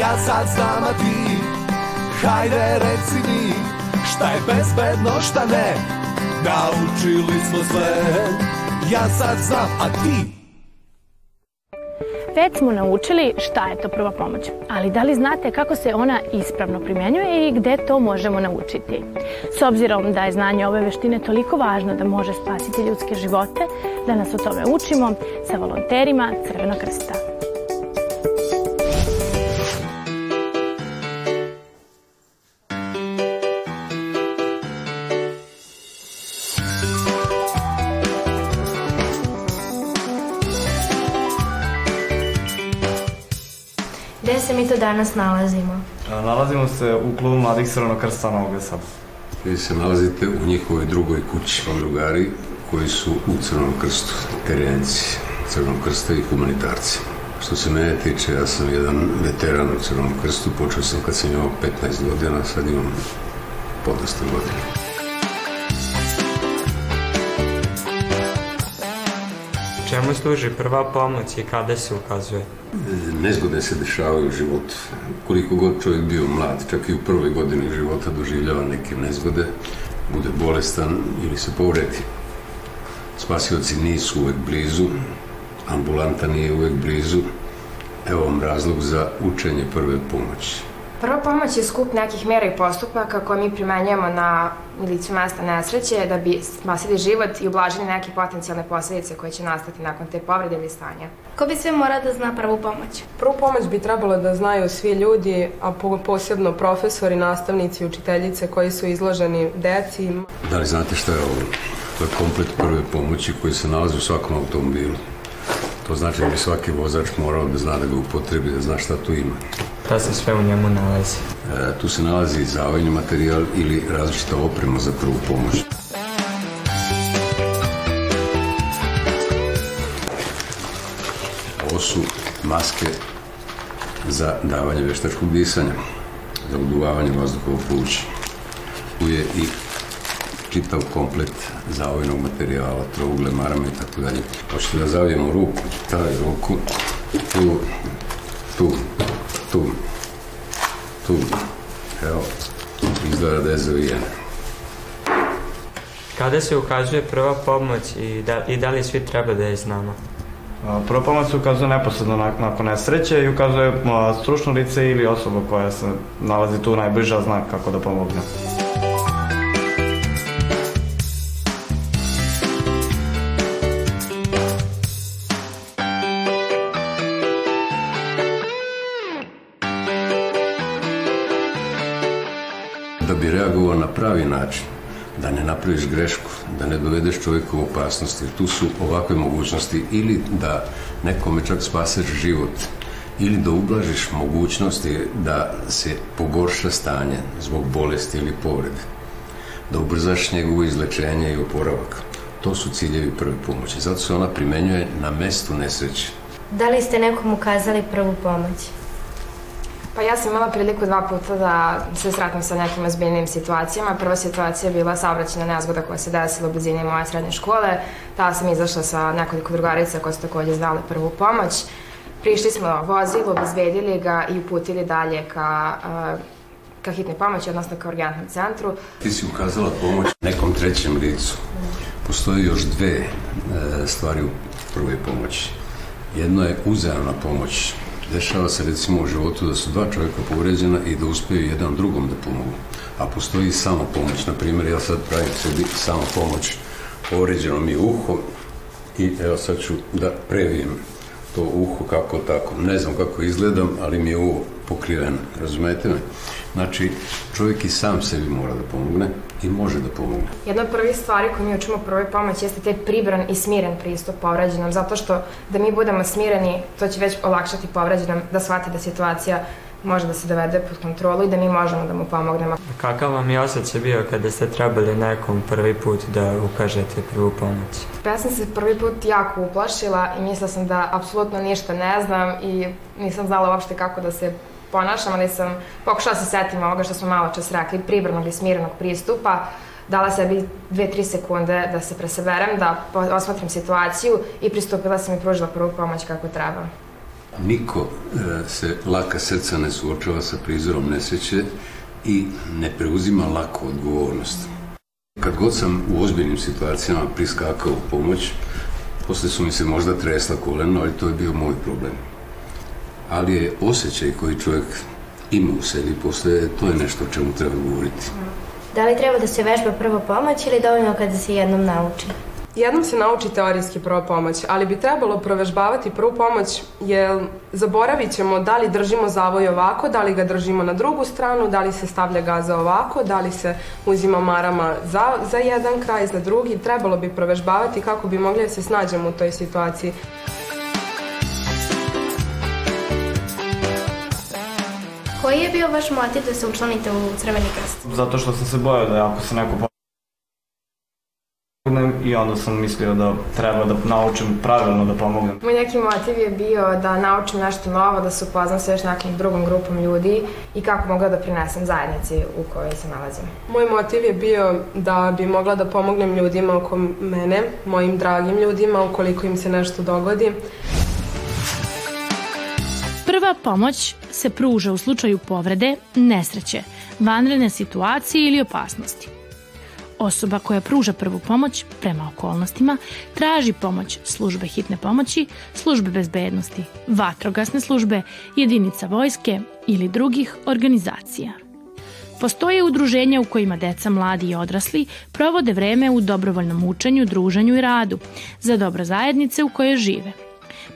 Ja sad znam, a ti Hajde reci mi Šta je bezbedno, šta ne Naučili smo sve Ja sad znam, a ti Već smo naučili šta je to prva pomoć, ali da li znate kako se ona ispravno primenjuje i gde to možemo naučiti? S obzirom da je znanje ove veštine toliko važno da može spasiti ljudske živote, danas o tome učimo sa volonterima Crvenog krsta. gde se mi to danas nalazimo? Nalazimo se u klubu Mladih Crvenog krsta Novog Sad. Vi se nalazite u njihovoj drugoj kući, u drugari koji su u Crvenom krstu, terenci Crvenog krsta i humanitarci. Što se mene tiče, ja sam jedan veteran u Crvenom krstu, počeo sam kad sam imao 15 godina, sad imam podosta godina. Čemu služi prva pomoć i kada se ukazuje? Nezgode se dešavaju u životu. Koliko god čovjek bio mlad, čak i u prvoj godini života doživljava neke nezgode, bude bolestan ili se povredi. Spasioci nisu uvek blizu, ambulanta nije uvek blizu. Evo vam razlog za učenje prve pomoći. Prva pomoć je skup nekih mera i postupaka koje mi primenjujemo na licu mesta nesreće da bi spasili život i ublažili neke potencijalne posledice koje će nastati nakon te povrede ili stanja. Ko bi sve mora da zna prvu pomoć? Prvu pomoć bi trebalo da znaju svi ljudi, a posebno profesori, nastavnici, učiteljice koji su izloženi deci. Da li znate šta je ovo? To je komplet prve pomoći koji se nalazi u svakom automobilu. To znači da bi svaki vozač morao da zna da ga upotrebi, da zna šta tu ima. Šta da se sve u njemu nalazi? E, tu se nalazi zavojni materijal ili različita oprema za prvu pomoć. Ovo su maske za davanje veštačkog disanja, za uduvavanje vazduha u plući. Tu je i čitav komplet zaovinog materijala, trougle, marame i tako dalje. Hoćete da zavijemo ruku, taj da, ruku, tu, tu, tu, tu, evo, izgleda da je zavijena kada se ukazuje prva pomoć i da, i da li svi treba da je znamo? Prva pomoć se ukazuje neposredno nakon nesreće i ukazuje stručno lice ili osoba koja se nalazi tu najbliža zna kako da pomogne. da bi reagovao na pravi način, da ne napraviš grešku, da ne dovedeš čovjeka u opasnost, jer tu su ovakve mogućnosti ili da nekome čak spaseš život, ili da ublažiš mogućnosti da se pogorša stanje zbog bolesti ili povrede, da ubrzaš njegovo izlečenje i oporavak. To su ciljevi prve pomoći, zato se ona primenjuje na mestu nesreće. Da li ste nekom ukazali prvu pomoć? Pa ja sam imala priliku dva puta da se sretnem sa nekim ozbiljnim situacijama. Prva situacija je bila saobraćena nezgoda koja se desila u blizini moje srednje škole. Ta sam izašla sa nekoliko drugarica koje su takođe znale prvu pomoć. Prišli smo vozilu, obezbedili ga i uputili dalje ka eh, ka hitnoj pomoći, odnosno ka urgentnom centru. Ti si ukazala pomoć nekom trećem licu. Postoji još dve eh, stvari u prvoj pomoći. Jedno je uzajamna pomoć Dešava se recimo u životu da su dva čovjeka povređena i da uspeju jedan drugom da pomogu. A postoji samo pomoć. Na primjer, ja sad pravim sebi samo pomoć. Povređeno mi je uho i evo sad ću da previjem to uho kako tako. Ne znam kako izgledam, ali mi je ovo pokriven, razumete me? Znači, čovjek i sam sebi mora da pomogne i može da pomogne. Jedna od prvih stvari koju mi učimo prvoj pomoć jeste taj pribran i smiren pristup povrađenom, zato što da mi budemo smireni, to će već olakšati povrađenom da shvati da situacija može da se dovede pod kontrolu i da mi možemo da mu pomognemo. Kakav vam je osjećaj bio kada ste trebali nekom prvi put da ukažete prvu pomoć? Ja sam se prvi put jako uplašila i mislila sam da apsolutno ništa ne znam i nisam znala uopšte kako da se ponašam, ali sam pokušala se setim ovoga što smo malo čas rekli, pribrnog i smirenog pristupa, dala sebi 2-3 sekunde da se preseberem, da osmatram situaciju i pristupila sam i pružila prvu pomoć kako treba. Niko e, se laka srca ne suočava sa prizorom neseće, i ne preuzima lako odgovornost. Kad god sam u ozbiljnim situacijama priskakao u pomoć, posle su mi se možda tresla koleno, ali to je bio moj problem. Ali je osjećaj koji čovjek ima u sebi posle, to je nešto o čemu treba govoriti. Da li treba da se vežba prvo pomoć ili dovoljno kada se jednom nauči? jednom se nauči teorijski prva pomoć, ali bi trebalo provežbavati prvu pomoć jer zaboravit ćemo da li držimo zavoj ovako, da li ga držimo na drugu stranu, da li se stavlja gaza ovako, da li se uzima marama za, za jedan kraj, za drugi. Trebalo bi provežbavati kako bi mogli da se snađemo u toj situaciji. Koji je bio vaš motiv da se učlanite u Crveni krst? Zato što sam se bojao da ako se neko pomognem i onda sam mislio da treba da naučim pravilno da pomognem. Moj neki motiv je bio da naučim nešto novo, da se upoznam sa još nekim drugom grupom ljudi i kako mogu da prinesem zajednici u kojoj se nalazim. Moj motiv je bio da bi mogla da pomognem ljudima oko mene, mojim dragim ljudima, ukoliko im se nešto dogodi. Prva pomoć se pruža u slučaju povrede, nesreće, vanredne situacije ili opasnosti. Osoba koja pruža prvu pomoć prema okolnostima traži pomoć službe hitne pomoći, službe bezbednosti, vatrogasne službe, jedinica vojske ili drugih organizacija. Postoje udruženja u kojima deca, mladi i odrasli provode vreme u dobrovoljnom učenju, druženju i radu za dobro zajednice u kojoj žive.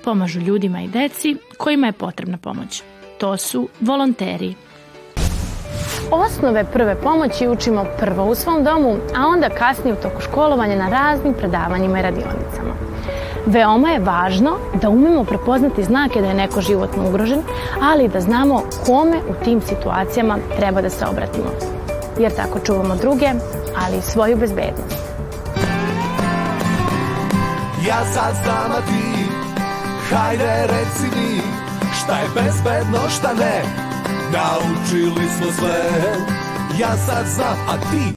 Pomažu ljudima i deci kojima je potrebna pomoć. To su volonteri. Osnove prve pomoći učimo prvo u svom domu, a onda kasnije u toku školovanja na raznim predavanjima i radionicama. Veoma je važno da umemo prepoznati znake da je neko životno ugrožen, ali i da znamo kome u tim situacijama treba da se obratimo. Jer tako čuvamo druge, ali i svoju bezbednost. Ja sad znam, a ti, hajde reci mi, šta je bezbedno, šta ne, Naučili smo sve, ja sad znam, a ti